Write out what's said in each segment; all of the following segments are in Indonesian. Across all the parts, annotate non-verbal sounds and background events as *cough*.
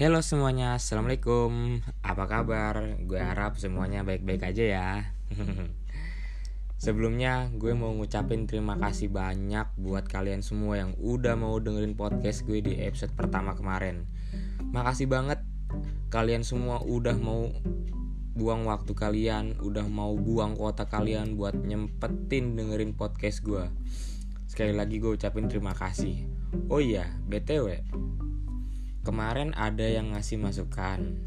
Halo semuanya, Assalamualaikum. Apa kabar? Gue harap semuanya baik-baik aja ya. *laughs* Sebelumnya gue mau ngucapin terima kasih banyak buat kalian semua yang udah mau dengerin podcast gue di episode pertama kemarin. Makasih banget. Kalian semua udah mau buang waktu kalian, udah mau buang kuota kalian buat nyempetin dengerin podcast gue. Sekali lagi gue ucapin terima kasih. Oh iya, BTW Kemarin ada yang ngasih masukan.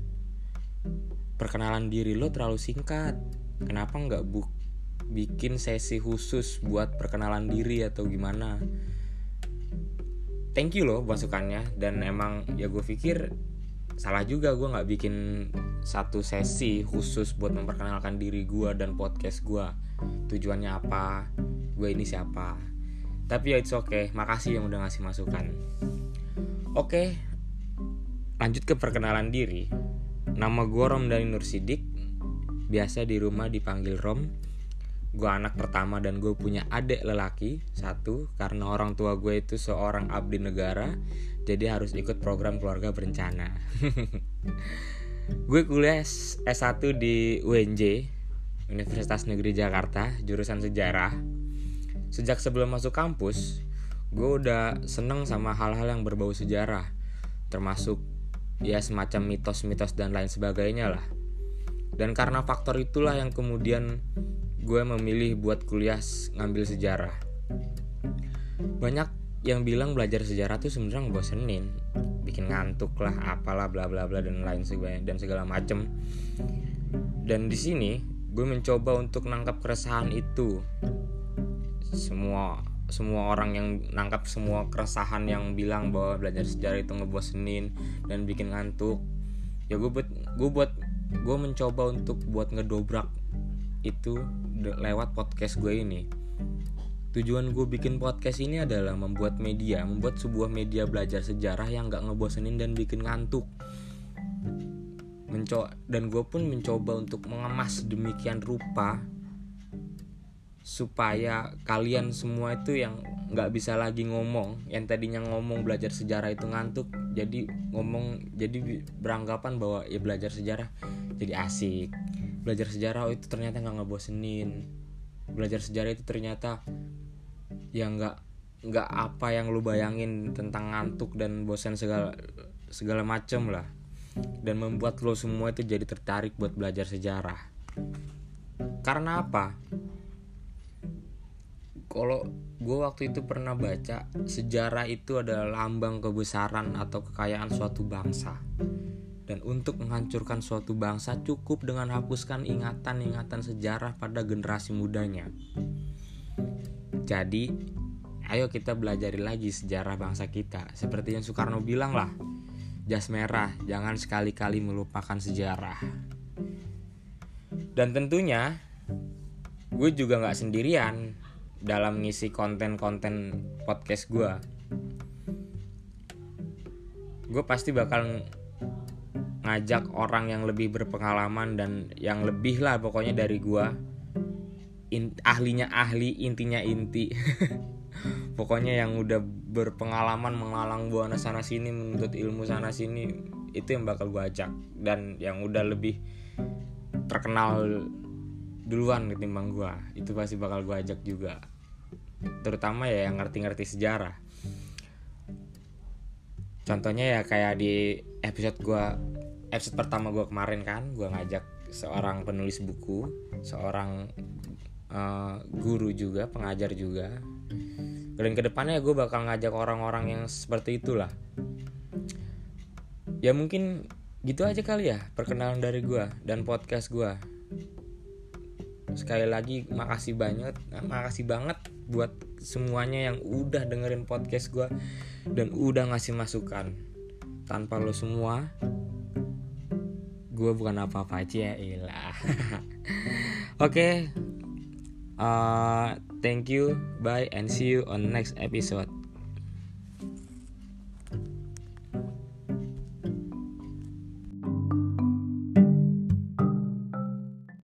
Perkenalan diri lo terlalu singkat. Kenapa nggak bu bikin sesi khusus buat perkenalan diri atau gimana? Thank you loh masukannya. Dan emang ya gue pikir salah juga gue nggak bikin satu sesi khusus buat memperkenalkan diri gue dan podcast gue Tujuannya apa? Gue ini siapa? Tapi ya it's okay. Makasih yang udah ngasih masukan. Oke, okay, Lanjut ke perkenalan diri. Nama gue Rom dari Nur Sidik. Biasa di rumah dipanggil Rom. Gue anak pertama dan gue punya adik lelaki satu karena orang tua gue itu seorang abdi negara, jadi harus ikut program keluarga berencana. *laughs* gue kuliah S1 di UNJ, Universitas Negeri Jakarta, jurusan sejarah. Sejak sebelum masuk kampus, gue udah seneng sama hal-hal yang berbau sejarah, termasuk ya semacam mitos-mitos dan lain sebagainya lah. Dan karena faktor itulah yang kemudian gue memilih buat kuliah ngambil sejarah. Banyak yang bilang belajar sejarah tuh sebenarnya ngebosenin bikin ngantuk lah apalah bla bla bla dan lain sebagainya dan segala macem. Dan di sini gue mencoba untuk nangkap keresahan itu. Semua semua orang yang nangkap semua keresahan yang bilang bahwa belajar sejarah itu ngebosenin dan bikin ngantuk. Ya gue buat gue buat gue mencoba untuk buat ngedobrak itu lewat podcast gue ini. Tujuan gue bikin podcast ini adalah membuat media membuat sebuah media belajar sejarah yang gak ngebosenin dan bikin ngantuk. Menco dan gue pun mencoba untuk mengemas demikian rupa supaya kalian semua itu yang nggak bisa lagi ngomong. Yang tadinya ngomong belajar sejarah itu ngantuk jadi ngomong jadi beranggapan bahwa ya belajar sejarah jadi asik. Belajar sejarah itu ternyata nggak ngebosenin. Belajar sejarah itu ternyata ya nggak nggak apa yang lu bayangin tentang ngantuk dan bosan segala segala macem lah. Dan membuat lo semua itu jadi tertarik buat belajar sejarah. Karena apa kalau gue waktu itu pernah baca sejarah itu adalah lambang kebesaran atau kekayaan suatu bangsa. Dan untuk menghancurkan suatu bangsa cukup dengan hapuskan ingatan-ingatan sejarah pada generasi mudanya. Jadi ayo kita belajari lagi sejarah bangsa kita. Seperti yang Soekarno bilang lah jas merah jangan sekali-kali melupakan sejarah. Dan tentunya gue juga nggak sendirian dalam ngisi konten-konten podcast gue gue pasti bakal ngajak orang yang lebih berpengalaman dan yang lebih lah pokoknya dari gue In, ahlinya ahli intinya inti. *laughs* Pokoknya yang udah berpengalaman mengalang buana sana sini menuntut ilmu sana sini itu yang bakal gue ajak. Dan yang udah lebih terkenal duluan ketimbang gue itu pasti bakal gue ajak juga terutama ya yang ngerti-ngerti sejarah. Contohnya ya kayak di episode gue episode pertama gue kemarin kan gue ngajak seorang penulis buku seorang uh, guru juga pengajar juga. Dan ke depannya gue bakal ngajak orang-orang yang seperti itulah. Ya mungkin gitu aja kali ya perkenalan dari gue dan podcast gue sekali lagi makasih banget makasih banget buat semuanya yang udah dengerin podcast gue dan udah ngasih masukan tanpa lo semua gue bukan apa-apa aja ya ilah *laughs* oke okay. uh, thank you bye and see you on next episode